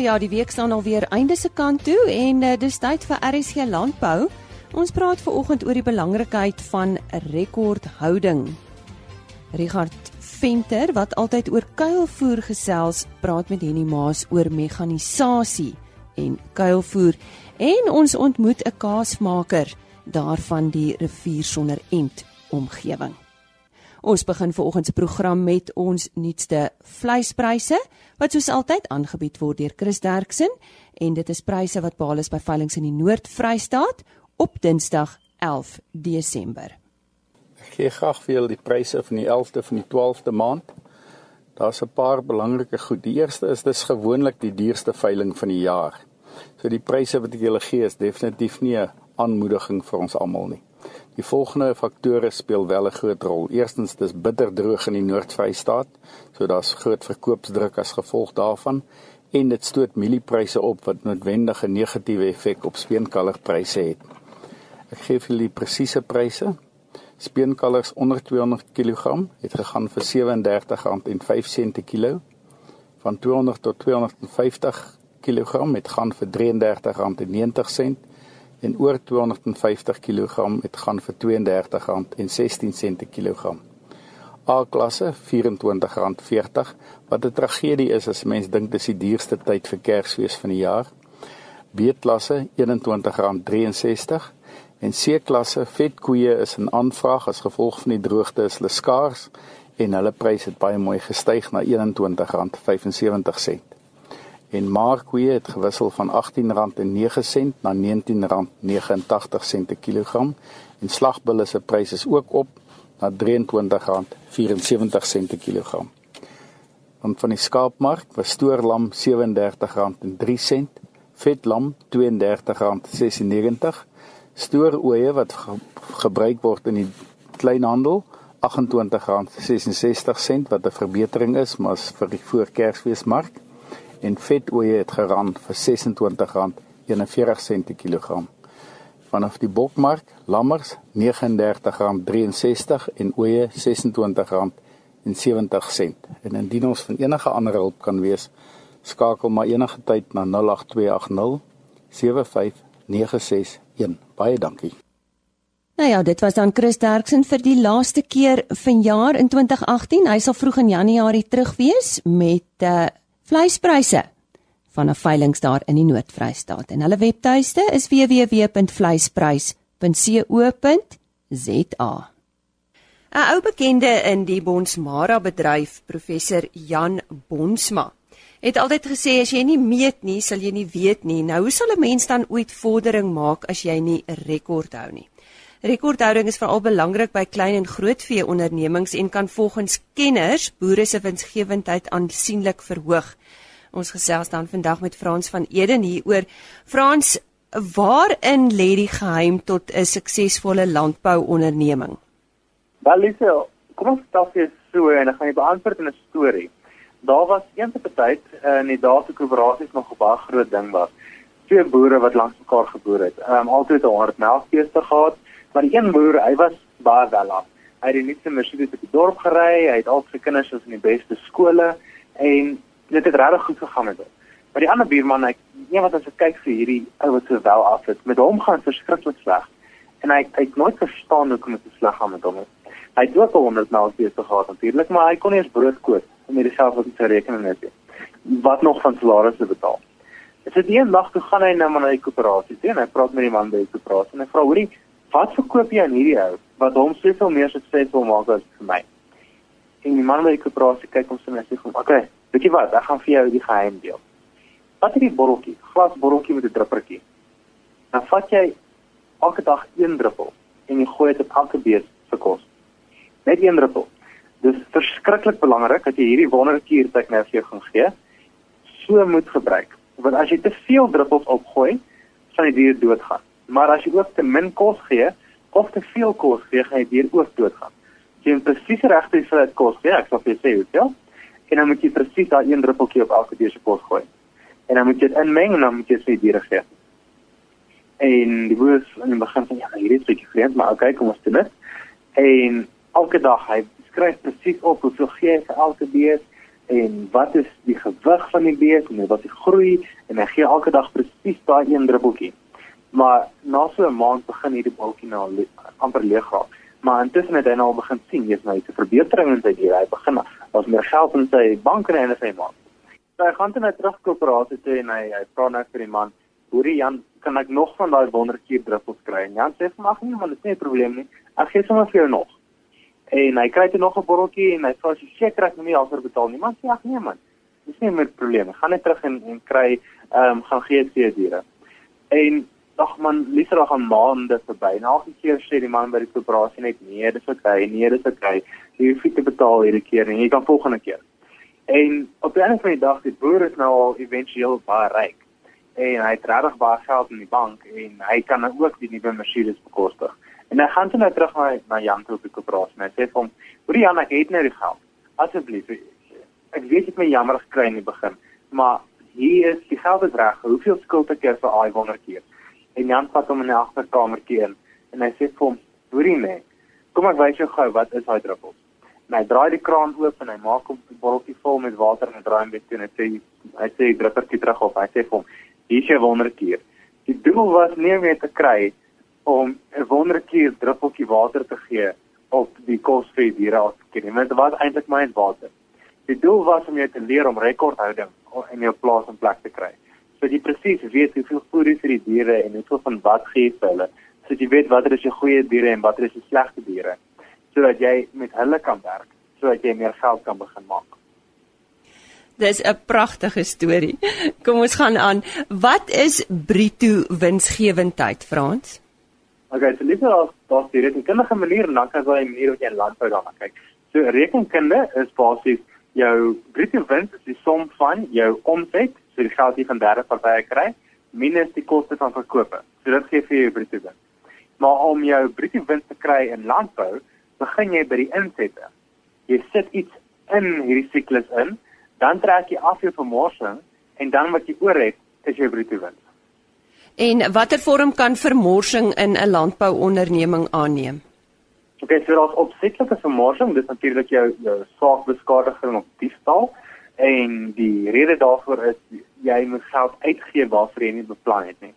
Nou ja, die week staan alweer einde se kant toe en uh, dis tyd vir RSG Landbou. Ons praat ver oggend oor die belangrikheid van rekordhouding. Richard Venter wat altyd oor kuilvoer gesels, praat met Henny Maas oor mekanisasie en kuilvoer en ons ontmoet 'n kaasmaker daarvan die rivier sonder end omgewing. Ons begin vanoggend se program met ons nuutste vleispryse wat soos altyd aangebied word deur Chris Derksen en dit is pryse wat behaal is by veilinge in die Noord-Vrystaat op Dinsdag 11 Desember. Ek gee graag vir julle die pryse van die 11de van die 12de maand. Daar's 'n paar belangrike goed. Die eerste is dis gewoonlik die duurste veiling van die jaar. So die pryse wat ek julle gee is definitief nie 'n aanmoediging vir ons almal nie. Die volgende faktore speel wel 'n groot rol. Eerstens dis bitter droog in die Noord-Vrystaat, so daar's groot verkoopsdruk as gevolg daarvan en dit stoot mieliepryse op wat noodwendig 'n negatiewe effek op speenkallerpryse het. Ek gee vir julle presiese pryse. Speenkalvers onder 200 kg het gegaan vir R37.05 per kilo. Van 200 tot 250 kg het gaan vir R33.90 en oor 250 kg het gaan vir R32.16 per kilogram. A-klasse R24.40 wat 'n tragedie is as mens dink dis die duurste tyd vir Kersfees van die jaar. B-klasse R21.63 en C-klasse vetkoeie is in aanvraag as gevolg van die droogte is hulle skaars en hulle pryse het baie mooi gestyg na R21.75 en markkoeie het gewissel van R18.09 na R19.89 per kilogram en slagbulle se pryse is ook op na R23.74 per kilogram. Dan van die skaapmark was stoorlam R37.03, vetlam R32.96, stooroeie wat ge gebruik word in die kleinhandel R28.66 wat 'n verbetering is maar vir die voor Kersfeesmark en vetoeie het geran vir R26.41 per kilogram. Vanaf die bokmark, lammers R39.63 en oeye R26.70. En indien ons van enige ander hulp kan wees, skakel maar enige tyd na 08280 75961. Baie dankie. Nou ja, dit was dan Chris Derksen vir die laaste keer vanjaar in 2018. Hy sal vroeg in Januarie terug wees met 'n uh, eh, vleispryse van 'n veiling daar in die Noord-Vrystaat en hulle webtuiste is www.vleisprys.co.za. 'n Ou bekende in die Bonsmara bedryf, professor Jan Bonsma, het altyd gesê as jy nie meet nie, sal jy nie weet nie. Nou hoe sal 'n mens dan ooit vordering maak as jy nie 'n rekord hou nie? Rekordhouding is veral belangrik by klein en grootvee ondernemings en kan volgens kenners boere se winsgewendheid aansienlik verhoog. Ons gesels dan vandag met Frans van Eden hier oor Frans, waarin lê die geheim tot 'n suksesvolle landbouonderneming? Wel, Lise, kom ons stap hier so en dan gaan jy beantwoord in 'n storie. Daar was eendag 'n tyd in die dae toe koöperasies nog 'n baie groot ding was. Twee boere wat langs mekaar geboer het. Ehm um, altyd 'n hard melkbeeste gehad, maar die een boer, hy was baie wel af. Hy het die nuutste masjiene op die dorp gery, hy het al sy kinders in die beste skole en dit het regtig goed gegaan met hom. Maar die ander buurman, hy een wat as ek kyk vir hierdie ou wat so wel af is, met hom gaan verskriklik sleg. En hy hy het nooit verstaan hoekom dit so sleg gaan met hom. Hy het ook al 100 maal beter gehad natuurlik, maar hy kon nie eens brood koop om met homself op te rekening net nie. Wat nog van salarisse betaal. Dit is een dag toe gaan hy nou maar na die koöperasie toe en hy praat met die man by die koöperasie en hy vra hoorie, wat verkoop jy aan hierdie ou wat hom soveel meer suksesvol maak as vir my? En die man by die koöperasie kyk hom so net sê, "Oké, okay, Weet jy wat? Ek gaan vir jou die geheim deel. Vat hierdie botteltjie, glasbotteltjie met 'n druppertjie. Dan vat jy elke dag een druppel en jy gooi dit op elke bees se kos. Net een druppel. Dis verskriklik belangrik dat jy hierdie wonderkuur wat ek nou vir jou gaan gee, so moet gebruik. Want as jy te veel druppels opgooi, sal die dier doodgaan. Maar as jy ook te min kos gee of te veel kos gee, gaan die dier ook doodgaan. Jy 'n presiese regte hoeveelheid kos gee, ek sal vir jou sê hoeveel, en dan moet jy presies daai een druppeltjie op elke dier se kos gooi. En dan moet jy dit inmeng en dan moet jy dit vir diere gee. En die boer in die begin van ja, hierdie is bietjie vreemd, maar okay, kom ons doen dit. En elke dag hy skryf presies op hoeveel gee hy vir elke dier en wat is die gewig van die bees en wat die groei en hy gee elke dag presies daai een druppeltjie. Maar na so 'n maand begin hierdie balkie nou le amper leeg raak. Maar intussen het hy nou begin sien jy's nou 'n verbetering in sy diere. Hy begin daar's meer geld in sy bankrekening en sy maand. So hy gaan toe na terug koöperasie toe en hy hy vra net vir die man, "Hoerie Jan, kan ek nog van daai wonderkier druppels kry?" En Jan sê, "Mag nie, maar dit is nie 'n probleem nie. Ek gee sommer vir jou nog." En hy kry toe nog 'n botteltjie en hy vra as jy seker ek nie alvoor betaal nie. Man sê ag nee man. Dis nie meer 'n probleem. Ek gaan net terug en en kry ehm um, gaan gee see diere. En ag man, liewer nog 'n maand verby. Na elke keer sê die man by die koöperasie net nee, dis okay. Nee, dis okay. Jy hoef nie te betaal hierdie keer nie. Jy kan volgende keer. En op 'n ander dag die boer is nou al éventueel baie ryk. En hy het regtig baie geld in die bank en hy kan nou ook die nuwe masjiene bekostig. En hy gaan toe nou terug na na Jan toe op die koöperasie en hy sê vir hom: "Hoerie Jan, ek het nou die geld. Asseblief, ek weet dit my jammer gekry in die begin, maar hier is die geld is reg. Hoeveel skuld ek vir daai wonderkier?" En Jan vat hom in die agterkamertjie in en hy sê vir hom: "Hoerie nee, kom ek wys jou gou wat is daai druppels." En hy draai die kraan oop en hy maak hom 'n botteltjie vol met water en hy draai hom weer toe en hy sê hy sê die druppertjie terug op. Hy sê vir hom: "Hier is jou wonderkier." Die doel was nie meer te kry om 'n wonderkier druppeltjie water te gee op die kos vir die diere as kind. Dit was eintlik my en water. Die doel was om jou te leer om rekordhouding in jou plaas en plek te kry. So jy presies weet hoeveel voer jy vir die diere en hoeveel van wat gee vir hulle. So jy weet watter is jou goeie diere en watter is die slegte diere sodat jy met hulle kan werk, sodat jy meer geld kan begin maak. Dis 'n pragtige storie. Kom ons gaan aan. Wat is bruto winsgewendheid, Frans? Okay, so liever as daar's die rekenkundige manier en dan kan jy 'n manier wat jy in landbou daarna kyk. So rekenkunde is basies jou bruto wins is die som van jou omset, so die geld jy van derde partye kry, minus die koste van verkope. So dit gee vir jou bruto wins. Maar om jou bruto wins te kry in landbou, begin jy by die insette. Jy sit iets in hierdie siklus in, dan trek jy af jou vermorsing en dan wat jy oor het, is jou bruto wins. En watter vorm kan vermorsing in 'n landbouonderneming aanneem? Ok, so daar's opsetlike vermorsing, dis natuurlik jou jou saakbeskadiging of diefstal en die rede daarvoor is jy moet geld uitgee waarvoor jy nie beplan het nie.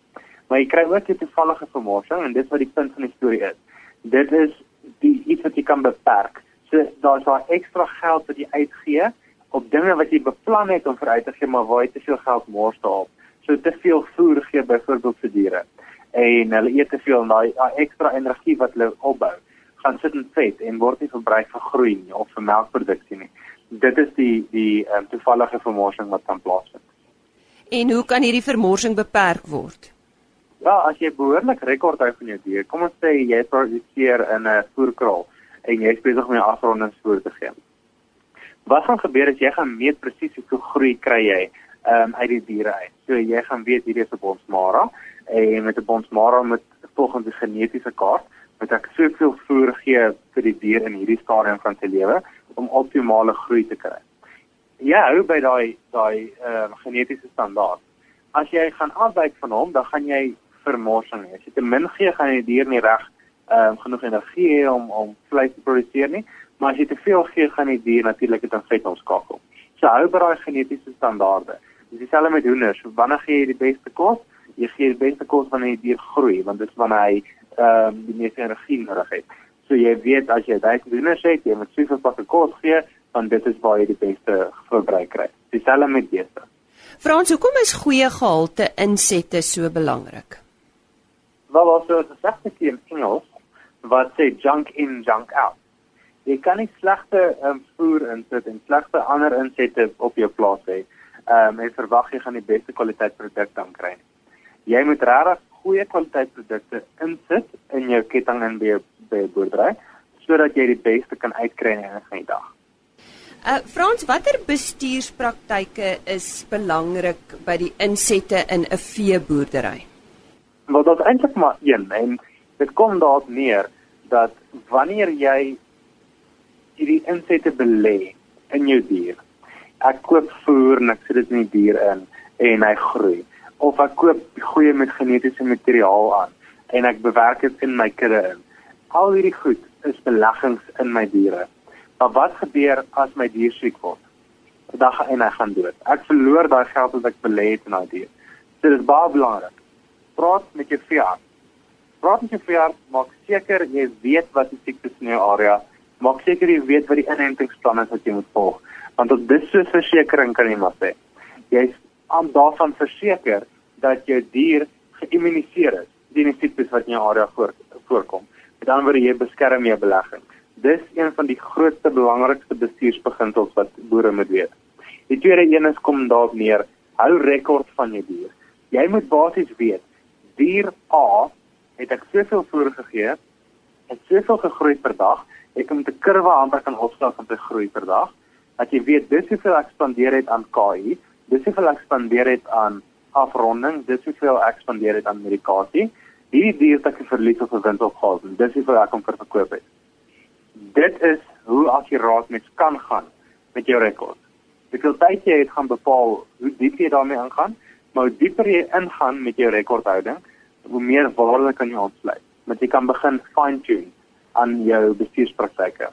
Maar jy kry ook 'n toevallige vermorsing en dis wat die punt van die storie is. Dit is die iets wat jy kan beperk. So daar's daai ekstra geld wat jy uitgee op dinge wat jy beplan het om vir uit te gee, maar waar jy te veel geld mors daarop so te veel voer gee byvoorbeeld vir diere en hulle eet te veel daai ekstra energie wat hulle opbou gaan sit in vet en word nie verbruik vir groei nie of vir melkproduksie nie. Dit is die die um, toevallige vermorsing wat kan plaasvind. En hoe kan hierdie vermorsing beperk word? Ja as jy behoorlik rekord hou van jou dier kom ons sê jy produseer in 'n voerkraal en jy is besig om jou afrondingsvoer te gee. Wat gaan gebeur as jy gaan meet presies hoeveel groei kry jy um, uit die diere uit. So jy gaan weet hierdie is 'n bonsmara en met 'n bonsmara met volgens die genetiese kaart moet ek soveel voer gee vir die dier in hierdie stadium van sy lewe om optimale groei te kry. Ja, hou by daai daai ehm uh, genetiese standaard. As jy gaan afwyk van hom, dan gaan jy vermorsing hê. As jy te min gee, gaan die dier nie reg ehm um, genoeg energie hê om om vleis te produseer nie, maar as jy te veel gee, gaan die dier natuurlik dit in vet omskakel. So hou by daai genetiese standaarde. Dis dieselfde met hoenders. Wanneer gee jy die beste kos? Jy gee die beste kos wanneer die dier groei, want dit is wanneer hy ehm um, die meeste energie nodig het. So jy weet as jy daai hoenders het, jy moet soveel pakke kos gee, want dit is waar jy die beste verbruik kry. Dieselfde met beeste. Frans, hoekom is goeie gehalte insette so belangrik? Wel, wat so 'n sagte in Engels wat sê junk in, junk out. Jy kan nie slegte um, voer insit en slegte ander insette op jou plaas hê ehm um, en verwag jy gaan die beste kwaliteit produk dan kry. Jy moet regtig goeie kwaliteit produkte insit in jou ketting en by by boerdery sodat jy die beste kan uitkry in 'n dag. Uh Frans, watter bestuurspraktyke is belangrik by die insette in 'n veeboerdery? Wel, dit is eintlik maar een en dit kom daarop neer dat wanneer jy hierdie insette belê in jou dier, ek koop voer en ek sit dit in die dier in en hy groei of ek koop goeie met genetiese materiaal aan en ek bewerk dit in my kudde in. Al hierdie goed is beleggings in my diere. Maar wat gebeur as my dier siek word? dag en hy gaan dood. Ek verloor daai geld wat ek belê het in daai dier. So dit is baie belangrik. Praat met jou veearts. Praat met jou veearts, maak seker jy weet wat die siektes in jou area. Maak seker jy weet wat die inentingsplan is wat jy moet volg. Want op dis so versekerings kan jy maar sê. Jy's aan daarvan verseker dat jou dier geïmmuniseer is teen die siektes wat in jou area voor, voorkom. Met ander woorde jy beskerm jou belegging. Dis een van die grootste belangrikste bestuursbeginsels wat boere moet weet. Die tweede een is kom daarop neer, hou rekord van jou dier. Jy moet basies weet, dier A het ek soveel voer gegee, het soveel gegroei per dag, ek moet 'n kurwe amper kan opstel om te groei per dag, dat jy weet dis hoeveel ek spandeer het aan KI, dis hoeveel ek spandeer het aan afronding, dis hoeveel ek spandeer het aan medikasie. Hierdie dier het ek verlies of gewin op gehad, dis hoeveel ek hom verkoop het dit is hoe akkuraat mens kan gaan met jou rekord. Dit wil tyd jy het gaan bepaal hoe diep jy daarmee ingaan, maar hoe dieper jy ingaan met jou rekordhouding, hoe meer waarde kan jy ontsluit. Want jy kan begin fine tune aan jou bestuurspraktyke.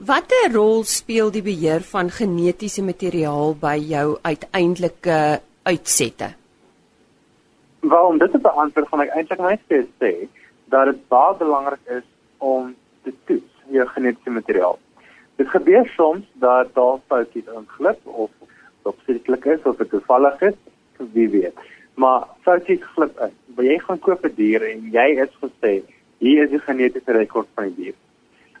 Watter rol speel die beheer van genetiese materiaal by jou uiteindelike uitsette? Wel, om dit te beantwoord, gaan ek eintlik net sê dat dit baie belangrik is om te toets jou genetiese materiaal. Dit gebeur soms dat daar foutjies inglip of opsigtelik is of dit toevallig is, wie weet. Maar foutjies glip in. Wanneer jy gaan koop 'n dier en jy is gesê, hier is die genetiese rekord van die dier.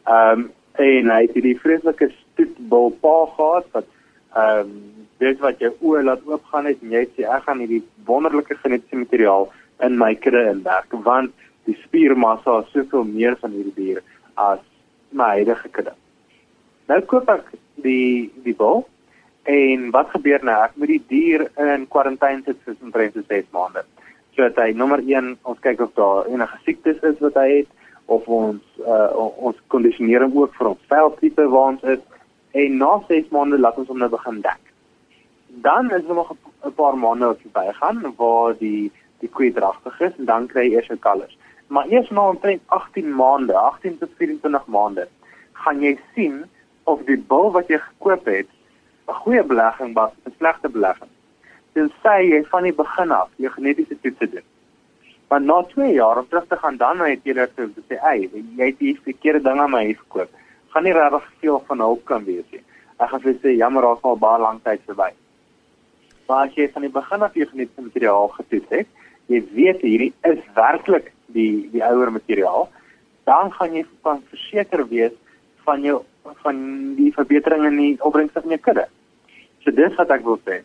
Ehm um, en hy het hierdie vreeslike stoetbul pa gehad wat ehm um, dit wat jou oë laat oopgaan het en jy sê ek gaan hierdie wonderlike genetiese materiaal in my kudde inwerk want die spiermassa is soveel meer van hierdie dier as my huidige kudde. Nou koop ek die die bul en wat gebeur nou? Ek moet die dier in kwarantyne sit vir omtrent 6 maande. So dat hy nommer 1 ons kyk of daar enige siektes is wat hy het of ons uh, ons kondisionering ook vir ons veldtipe waar ons is en na 6 maande laat ons hom nou begin dek. Dan is nog 'n paar maande wat verbygaan waar die die koei dragtig is en dan kry jy eers jou kalvers maar eers na omtrent 18 maande, 18 tot 24 maande, gaan jy sien of die bul wat jy gekoop het 'n goeie belegging was of 'n slegte belegging. Dit sê jy van die begin af jou genetiese toetse doen. Maar na 2 jaar om terug te gaan dan het jy dit sê, "Ag, jy het die verkeerde ding aan my hier gekoop." Gaan nie regtig veel van hulp kan wees nie. Ek gaan vir sê, "Jammer, daar's al baie lank tyd verby." Maar as jy van die begin af jou genetiese materiaal getoets het, jy weet hierdie is werklik die die ouer materiaal, dan gaan jy van verseker wees van jou van die verbetering in die opbrengste van jou kudde. So dis wat ek wil sê.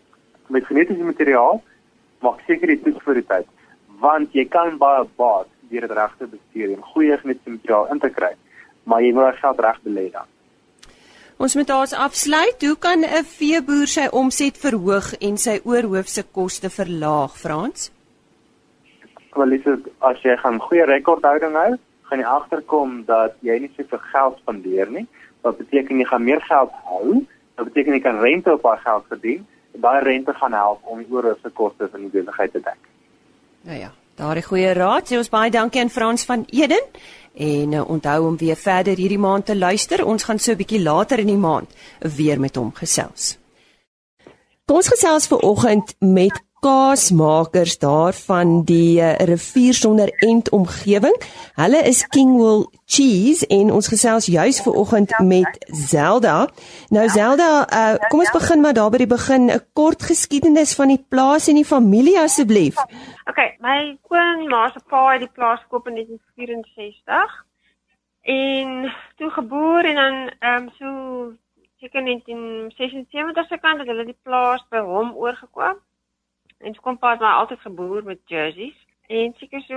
Met genetiese materiaal maak seker jy toets vir die tyd, want jy kan baie baat deur dit reg te bestuur en goeie genetiese materiaal in te kry, maar jy moet geld reg belê dan. Ons moet daar afsluit. Hoe kan 'n veeboer sy omset verhoog en sy oorhoofse koste verlaag, Frans? kwalite as jy gaan goeie rekordhouding hou, gaan jy agterkom dat jy nie soveel geld spandeer nie. Wat beteken jy gaan meer geld hou? Wat beteken jy kan rente op daai geld verdien? En daai rente gaan help om die oorhoofse kostes van die besigheid te dek. Nou ja, daardie goeie raad. Sê ons baie dankie aan Frans van Eden. En uh, onthou om weer verder hierdie maand te luister. Ons gaan so 'n bietjie later in die maand weer met hom gesels. Kom ons gesels ver oggend met kaasmakers daar van die uh, rivier sonder end omgewing. Hulle is Kingwell Cheese en ons gesels juis ver oggend met Zelda. Nou Zelda, uh, kom ons begin maar daar by die begin 'n kort geskiedenis van die plaas en die familie asseblief. OK, my oom ma se pa het die plaas gekoop in 1964 en toe geboor en dan ehm um, so seker in 1976 se kant het hulle die plaas by hom oorgekoop. En skoonpa het my altyd geboer met jerseys. En seker so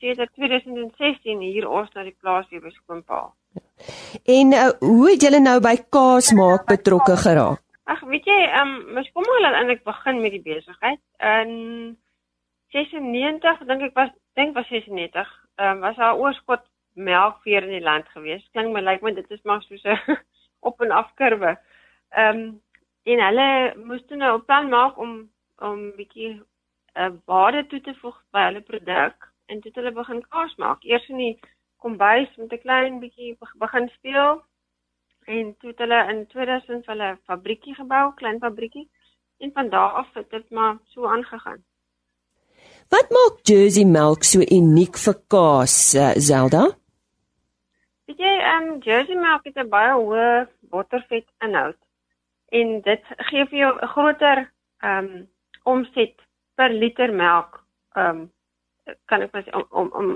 sedert 2016 hier ons na die plaas hier by skoonpa. En uh, hoe het julle nou by kaas maak betrokke geraak? Ag, weet jy, ehm um, my skoonma het eintlik begin met die besigheid. In 96 dink ek was dink was 96. Ehm um, was haar oorskot melk weer in die land gewees. Klink my lyk like my dit is maar so 'n op en af kurwe. Ehm um, en hulle moes toe nou 'n plan maak om om bietjie 'n uh, waarde toe te voeg by hulle produk en toe het hulle begin kaas maak. Eers in die kombuis met 'n klein bietjie begin speel. En toe het hulle in 2000 hulle 'n fabriekie gebou, klein fabriekie. En van daar af het dit maar so aangegaan. Wat maak Jersey melk so uniek vir kaas, uh, Zelda? Weet jy, ehm um, Jersey melk het 'n baie hoë bottervet inhoud en dit gee vir jou 'n groter ehm um, omset per liter melk. Ehm um, kan ek sê om om om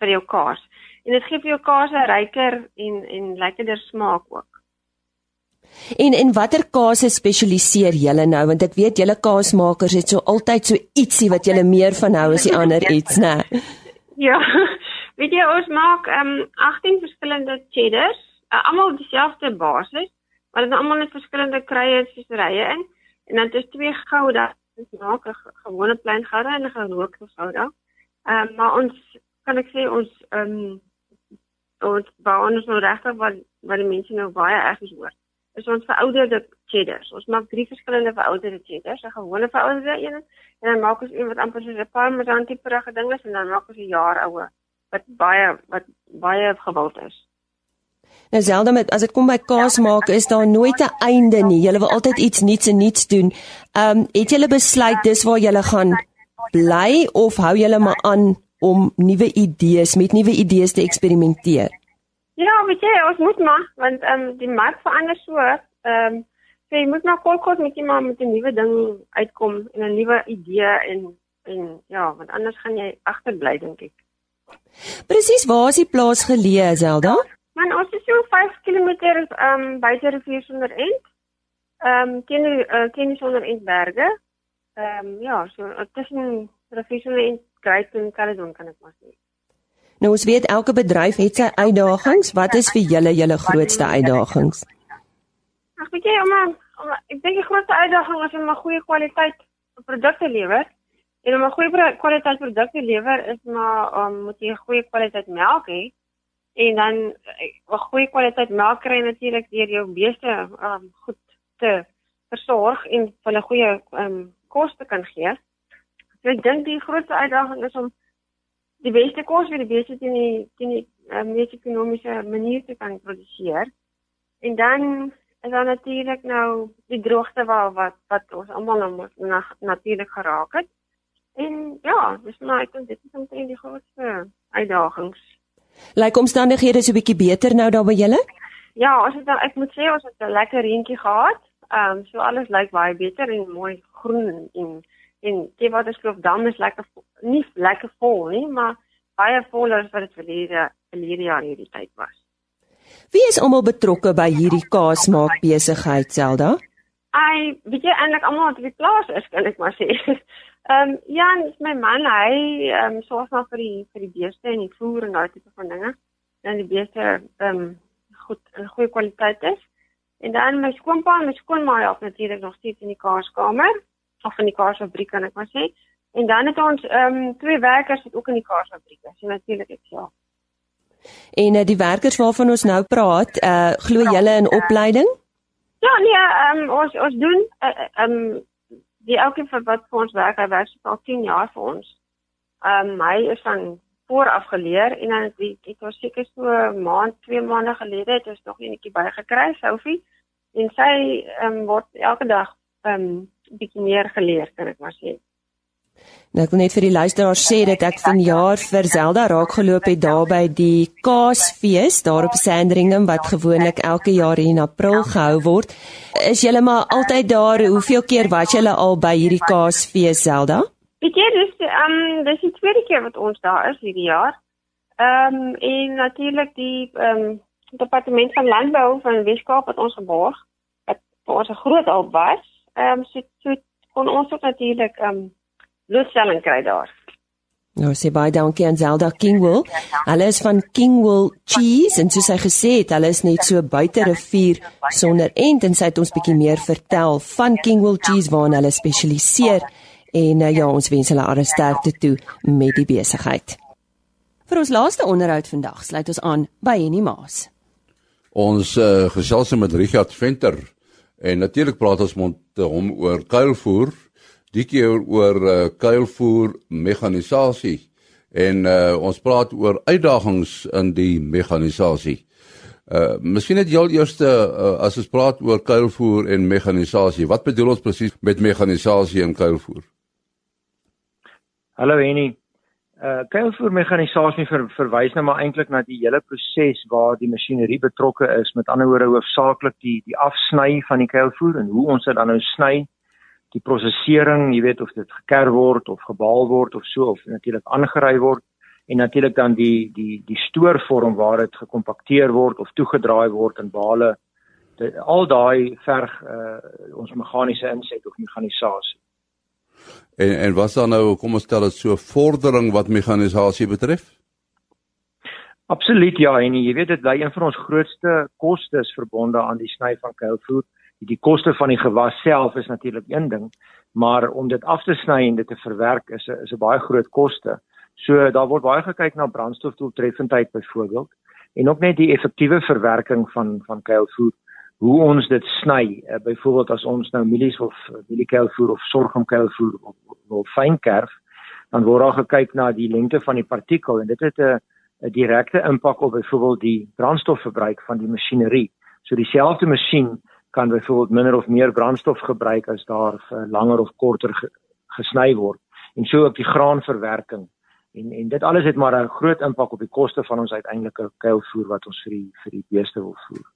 vir jou kaas. En dit gee vir jou kaas 'n ryker en en lekkerder smaak ook. En en watter kase spesialiseer julle nou want ek weet julle kaasmakers het so altyd so ietsie wat julle meer van hou as die ander iets, né? Ja. Weet jy ons maak ehm um, 18 verskillende cheddars, uh, almal dieselfde basis, maar dit is almal net verskillende krye en speserye in. En dan is twee gouda, ons maak 'n gewone plain gouda en 'n gerookte gouda. Ehm um, maar ons kan ek sê ons ehm um, ons bou ons nou regtig wat wat die mense nou baie erg is hoor is ons verouderde cheddars. Ons maak drie verskillende verouderde cheddars, 'n gewone verouderde een en dan maak ons een wat amper soos 'n parmesan tipe reg ding is en dan maak ons 'n jaar oue wat baie wat baie gewild is. Nou selde met as dit kom by kaas maak is daar nooit 'n einde nie. Jy wil altyd iets nuuts en nuuts doen. Ehm um, het jy besluit dis waar jy gaan bly of hou jy maar aan om nuwe idees met nuwe idees te eksperimenteer? Ja, weet jy, ons moet maar want ehm um, die mark verander so. Ehm um, so jy moet maar kort met iemand met 'n nuwe ding uitkom en 'n nuwe idee en en ja, want anders gaan jy agterbly dink ek. Presies, waar is die plaas geleë, Zelda? Man, ons is so 5 km ehm um, buite rivier sonder end. Ehm um, teen uh, teen sonder end berge. Ehm um, ja, so tussen rivier sonder end, Great en Caledon kan ek maar sê. Nou ons weet elke bedryf het sy uitdagings. Wat is vir julle julle grootste uitdagings? Ag weet jy, om, om ek dink die grootste uitdaging is om 'n goeie kwaliteit produkte lewer. En om 'n goeie kwaliteit produkte lewer is maar um, moet jy 'n goeie kwaliteit melk hê. En dan 'n goeie kwaliteit melk kry natuurlik deur jou beeste um, goed te versorg en hulle goeie um, kos te kan gee. So ek dink die grootste uitdaging is om die beste kos vir die beeste teen die teen die uh, mees ekonomiese manier te kan produseer. En dan is daar natuurlik nou die droogte wat wat wat ons almal nou na, natuurlik geraak het. En ja, dis maar ek dink dit is omtrent die grootste uitdagings. Lyk omstandighede so 'n bietjie beter nou daar by julle? Ja, ons het ek moet sê ons het 'n lekker reentjie gehad. Ehm um, so alles lyk baie beter en mooi groen en en die waterkloof dam is lekker nie lekker vol nie, maar baie voller as wat dit verlede verlede jaar hierdie tyd was. Wie is almal betrokke by hierdie kaasmaak besigheid Zelda? Ai, weet jy eintlik almal wat op die plaas is, kan ek maar sê. Ehm um, Jan is my man, hy ehm um, sorg maar vir die vir die beeste en die voer en daai tipe van dinge. Dan die beeste ehm um, goed in goeie kwaliteit is. En dan my skoonpa en my skoonma help natuurlik nog steeds in die kaaskamer of in die kaasfabriek kan ek maar sê. En dan het ons ehm um, twee werkers wat ook in die kaasfabriek is. En natuurlik ek self. En uh, die werkers waarvan ons nou praat, uh glo julle in opleiding? Ja, nee, ehm um, ons ons doen eh, ehm uh, um, die elke vir wat vir ons werk, hy werk al 10 jaar vir ons. Ehm um, hy is van vooraf geleer en dan het ek was seker so 'n maand, 2 maande gelede het ons nog enetjie bygekry, Sophie. En sy ehm um, word elke dag ehm um, bietjie meer geleer kan ek maar sê. Nou ek wil net vir die luisteraars sê dat ek vanjaar vir Zelda raak geloop het daar by die Kaasfees daar op Sandringham wat gewoonlik elke jaar in April gehou word. Is julle maar altyd daar? Hoeveel keer was julle al by hierdie Kaasfees Zelda? Weet jy dis ehm dis die tweede keer wat ons daar is hierdie jaar. Ehm um, en natuurlik die ehm um, departement van landbou van Weskaap wat ons geborg wat vir ons 'n groot hulp was. Ehm um, so, so kon ons ook natuurlik ehm um, blootstelling kry daar. Nou sê baie dankie aan Zelda Kingwell. Hulle is van Kingwell Cheese en soos hy gesê het, hulle is net so buite rivier sonder end en sy het ons bietjie meer vertel van Kingwell Cheese waarna hulle spesialiseer en uh, ja, ons wens hulle alle sterkte toe met die besigheid. Vir ons laaste onderhoud vandag sluit ons aan by Henny Maas. Ons uh, gesels met Richard Venter en natuurlik praat ons met hom oor kuilvoer die keer oor uh, kuilvoer mekanisasie en uh, ons praat oor uitdagings in die mekanisasie. Uh miskien net heel eerste uh, as ons praat oor kuilvoer en mekanisasie. Wat bedoel ons presies met mekanisasie en kuilvoer? Hallo Henny. Uh kuilvoer mekanisasie ver, verwys nou maar eintlik na die hele proses waar die masjinerie betrokke is. Met ander woorde hoofsaaklik die die afsny van die kuilvoer en hoe ons dit dan nou sny. Die prosesering, jy weet of dit geker word of gebaal word of so of natuurlik aangery word en natuurlik dan die die die stoorvorm waar dit gekompakteer word of toegedraai word in bale die, al daai verg uh, ons meganiese inset of mekanisasie en en wat dan nou kom ons stel dit so vordering wat mekanisasie betref? Absoluut ja en jy weet dit bly een van ons grootste kostes verbonde aan die sny van kuilvoer die koste van die gewas self is natuurlik een ding maar om dit af te sny en dit te verwerk is 'n is 'n baie groot koste. So daar word baie gekyk na brandstofdoeltreffendheid byvoorbeeld en ook net die effektiewe verwerking van van kuilvoer hoe ons dit sny uh, byvoorbeeld as ons nou mielies of mieliekuilvoer of sorghumkuilvoer wil fyn kerf dan word daar gekyk na die lengte van die partikel en dit het 'n 'n direkte impak op byvoorbeeld die brandstofverbruik van die masjinerie so dieselfde masjien kan byvoorbeeld minder of meer brandstof gebruik as daar vir langer of korter ge, gesny word en so ook die graanverwerking en en dit alles het maar 'n groot impak op die koste van ons uiteindelike kuilvoer wat ons vir die vir die beeste wil voer.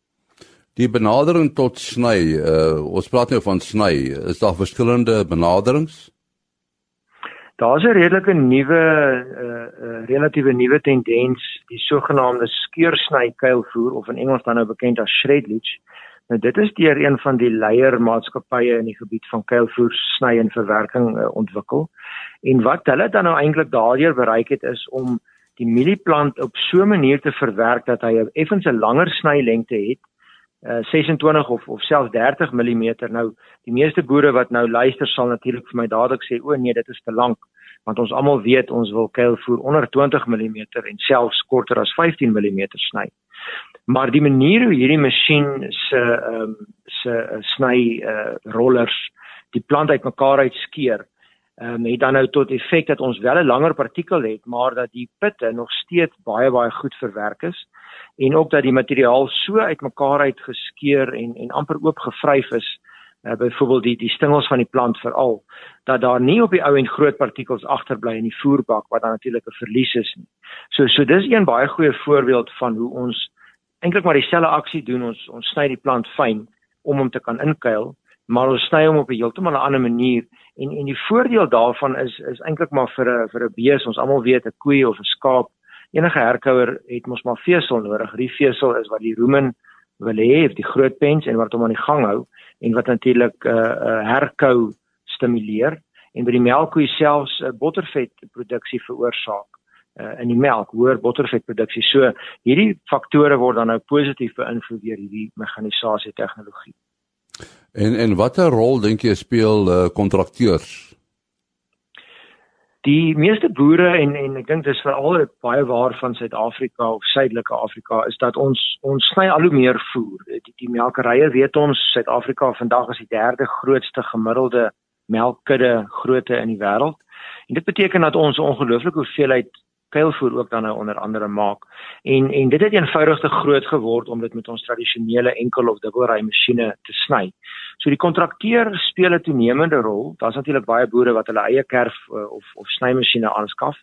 Die benadering tot sny, uh, ons praat nou van sny, is daar verskillende benaderings? Daar's 'n redelike nuwe uh, uh relatiewe nuwe tendens, die sogenaamde skeursny kuilvoer of in Engels dan nou bekend as shredlage. Nou dit is deur een van die leiermaatskappye in die gebied van kuilvoer sny en verwerking uh, ontwikkel. En wat hulle dan nou eintlik daardeur bereik het is om die mielieplant op so 'n manier te verwerk dat hy effens 'n langer snylengte het, uh, 26 of of selfs 30 mm. Nou die meeste boere wat nou luister sal natuurlik vir my dadelik sê o nee, dit is te lank, want ons almal weet ons wil kuilvoer onder 20 mm en selfs korter as 15 mm sny. Maar die manier hoe hierdie masjien se ehm um, se uh, sny uh, rollers die plant uitmekaar uitskeer ehm um, het dan nou tot effek dat ons wel 'n langer partikel het, maar dat die pitte nog steeds baie baie goed verwerk is en ook dat die materiaal so uitmekaar uitgeskeur en en amper oop gevryf is uh, byvoorbeeld die die stingels van die plant veral dat daar nie op die ou en groot partikels agterbly in die voerbak wat dan natuurlik 'n verlies is nie. So so dis een baie goeie voorbeeld van hoe ons eintlik maar dieselfde aksie doen. Ons ons sny die plant fyn om hom te kan inkuil maar ons sny hom op 'n heeltemal 'n ander manier. En en die voordeel daarvan is is eintlik maar vir 'n vir 'n bees ons almal weet 'n koei of 'n skaap enige herkouer het mos maar vesel nodig. Die vesel is wat die rumen wil hê die groot pens en wat hom aan die gang hou en wat natuurlik 'n uh, uh, herkou stimuleer. En by die melkkoei selfs 'n uh, bottervet produksie veroorsaak uh, in die melk hoër bottervetproduksie so hierdie faktore word dan nou positief beïnvloed deur hierdie mekanisasie tegnologie En en watter rol dink jy speel uh, kontrakteurs? Die meeste boere en en ek dink dis veral baie waar van Suid-Afrika of Suidelike Afrika is dat ons ons sny al hoe meer voer. Die, die melkerye weet ons Suid-Afrika vandag is die derde grootste gemiddelde melkkudde grootte in die wêreld. En dit beteken dat ons 'n ongelooflike hoeveelheid kuilvoer ook dan nou onder andere maak. En en dit het eenvoudig te groot geword om dit met ons tradisionele enkel of dubbelry masjiene te sny. So die kontrakteur speel 'n toenemende rol. Daar's natuurlik baie boere wat hulle eie kerf uh, of of snymasjiene aanskaf.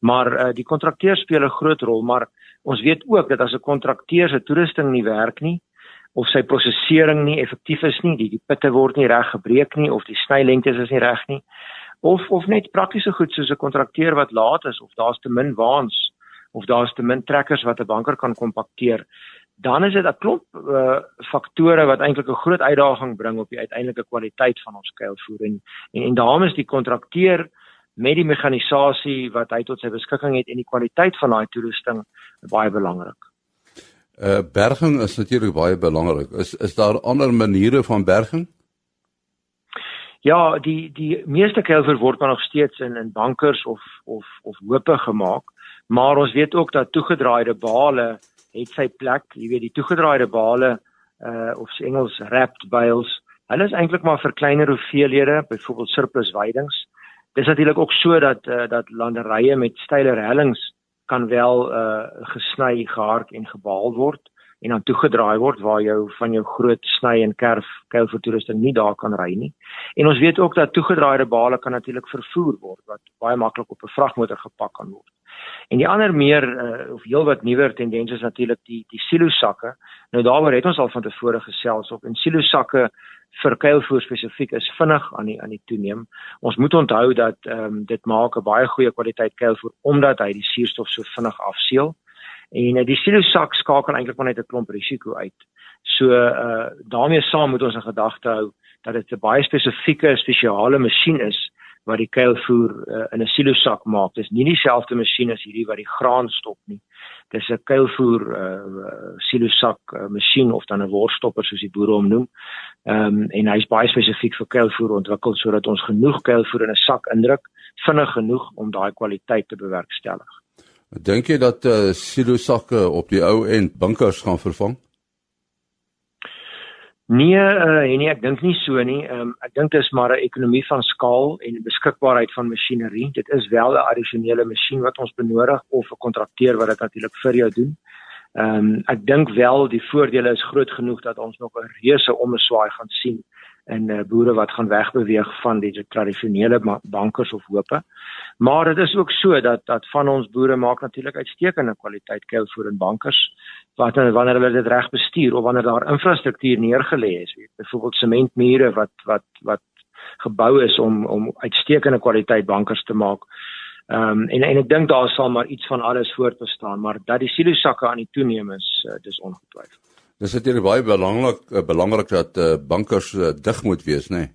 Maar uh, die kontrakteur speel 'n groot rol, maar ons weet ook dat as 'n kontrakteur se toerusting nie werk nie of sy prosesering nie effektief is nie, die die pitte word nie reg gebreek nie of die snylengtes is nie reg nie, of of net praktiese goed soos 'n kontrakteur wat laat is of daar's te min waans of daar's te min trekkers wat 'n banker kan kompakteer dan is dit 'n klomp uh, faktore wat eintlik 'n groot uitdaging bring op die uiteindelike kwaliteit van ons kuilvoer en en, en daarom is die kontrakteur met die mekanisasie wat hy tot sy beskikking het en die kwaliteit van daai toerusting baie belangrik. Uh berging is natuurlik baie belangrik. Is is daar ander maniere van berging? Ja, die die meeste kelver word maar nog steeds in in bankers of of of hoope gemaak, maar ons weet ook dat toegedraaide bale het sy plek, jy weet die toegedraaide bale uh of se Engels wrapped bales. Hulle is eintlik maar vir kleiner hoeveelhede, byvoorbeeld surplus weidings. Dis natuurlik ook so dat uh dat landerye met steiler hellings kan wel uh gesny, gehark en gebaal word en dan toegedraai word waar jou van jou groot sny en kerf kuilvoertoerusting nie daar kan ry nie. En ons weet ook dat toegedraaide bale kan natuurlik vervoer word wat baie maklik op 'n vragmotor gepak kan word. En die ander meer uh, of heelwat nuwer tendens is natuurlik die die silo sakke. Nou daaroor het ons al van tevore gesels op en silo sakke vir kuilvoer spesifiek is vinnig aan die aan die toeneem. Ons moet onthou dat ehm um, dit maak 'n baie goeie kwaliteit kuilvoer omdat hy die suurstof so vinnig afseël. En uh, die silo sak skakel eintlik maar net 'n klomp risiko uit. So uh daarmee saam moet ons in gedagte hou dat dit 'n baie spesifieke spesiale masjien is wat die kuilvoer uh, in 'n silo sak maak. Dis nie dieselfde masjien as hierdie wat die graan stop nie. Dis 'n kuilvoer uh, silo sak uh, masjien of dan 'n worstopper soos die boere hom noem. Ehm um, en hy's baie spesifiek vir kuilvoer ontwikkel sodat ons genoeg kuilvoer in 'n sak indruk, vinnig genoeg om daai kwaliteit te bewerkstellig. Dink jy dat uh, silo sakke op die ou end bunkers gaan vervang? Nee, uh, nee, ek dink nie so nie. Um, ek dink dit is maar 'n ekonomie van skaal en beskikbaarheid van masjinerie. Dit is wel 'n addisionele masjien wat ons benodig of 'n kontrakteur wat dit natuurlik vir jou doen. Ehm um, ek dink wel die voordele is groot genoeg dat ons nog 'n reuse omswaai gaan sien in uh, boere wat gaan wegbeweeg van die tradisionele bankers of hoope. Maar dit is ook so dat dat van ons boere maak natuurlik uitstekende kwaliteit kuilvoer en bankers wat wanneer hulle dit reg bestuur of wanneer daar infrastruktuur neergelê is, byvoorbeeld sementmure wat wat wat gebou is om om uitstekende kwaliteit bankers te maak. Ehm um, en en ek dink daar sal maar iets van alles voortbestaan, maar dat die silo sakke aan die toeneem is, uh, dis ongetwyfeld. Dis natuurlik baie belangrik uh, belangrik dat uh, bankers uh, dig moet wees, nê? Nee?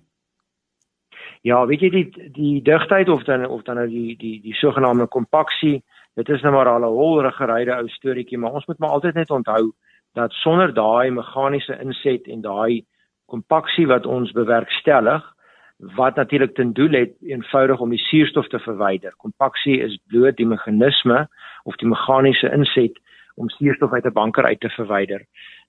Ja, weet jy die die digtheid of dan of dan nou die die die sogenaamde kompaksie dit is nou maar al 'n holrigeryde ou storieetjie, maar ons moet maar altyd net onthou dat sonder daai meganiese inset en daai kompaksie wat ons bewerkstellig wat natuurlik ten doel het eenvoudig om die suurstof te verwyder. Kompaksie is bloot die meganisme of die meganiese inset om suurstof uit 'n banker uit te verwyder.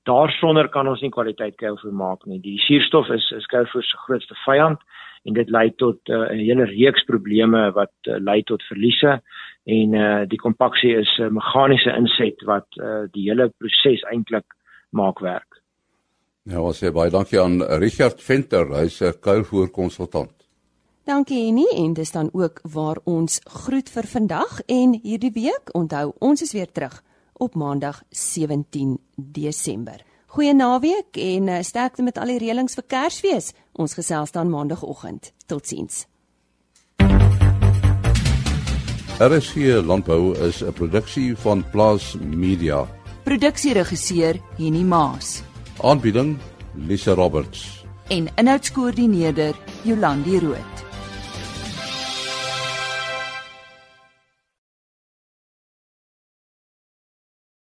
Daarsonder kan ons nie kwaliteit kuilvoer maak nie. Die suurstof is is kuilvoer se grootste vyand en dit lei tot uh, 'n hele reeks probleme wat uh, lei tot verliese en uh, die kompaksie is 'n uh, meganiese inset wat uh, die hele proses eintlik maak werk. Ja, ons sê baie dankie aan Richard Venter, hy's 'n kuilvoer konsultant. Dankie Annie en dis dan ook waar ons groet vir vandag en hierdie week. Onthou, ons is weer terug op Maandag 17 Desember. Goeie naweek en uh, sterkte met al die reëlings vir Kersfees. Ons gesels dan Maandagoggend. Totsiens. RSC Landbou is 'n produksie van Plaas Media. Produksieregisseur Henny Maas. Aanbieding Lisa Roberts. En inhoudskoördineerder Jolandi Root.